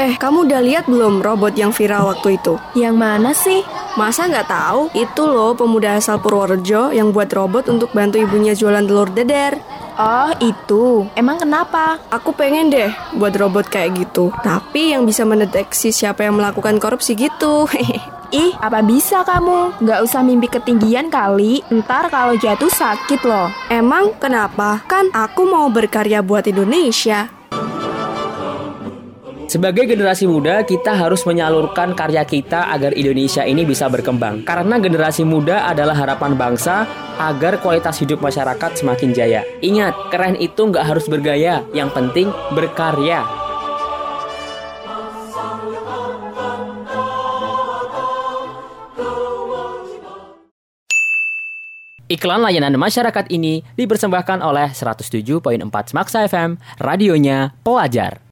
Eh, kamu udah lihat belum robot yang viral waktu itu? Yang mana sih? Masa nggak tahu? Itu loh pemuda asal Purworejo yang buat robot untuk bantu ibunya jualan telur dadar. Oh, itu. Emang kenapa? Aku pengen deh buat robot kayak gitu. Tapi yang bisa mendeteksi siapa yang melakukan korupsi gitu. Ih, apa bisa kamu? Nggak usah mimpi ketinggian kali. Ntar kalau jatuh sakit loh. Emang kenapa? Kan aku mau berkarya buat Indonesia. Sebagai generasi muda, kita harus menyalurkan karya kita agar Indonesia ini bisa berkembang. Karena generasi muda adalah harapan bangsa agar kualitas hidup masyarakat semakin jaya. Ingat, keren itu nggak harus bergaya, yang penting berkarya. Iklan layanan masyarakat ini dipersembahkan oleh 107.4 Smaksa FM, radionya pelajar.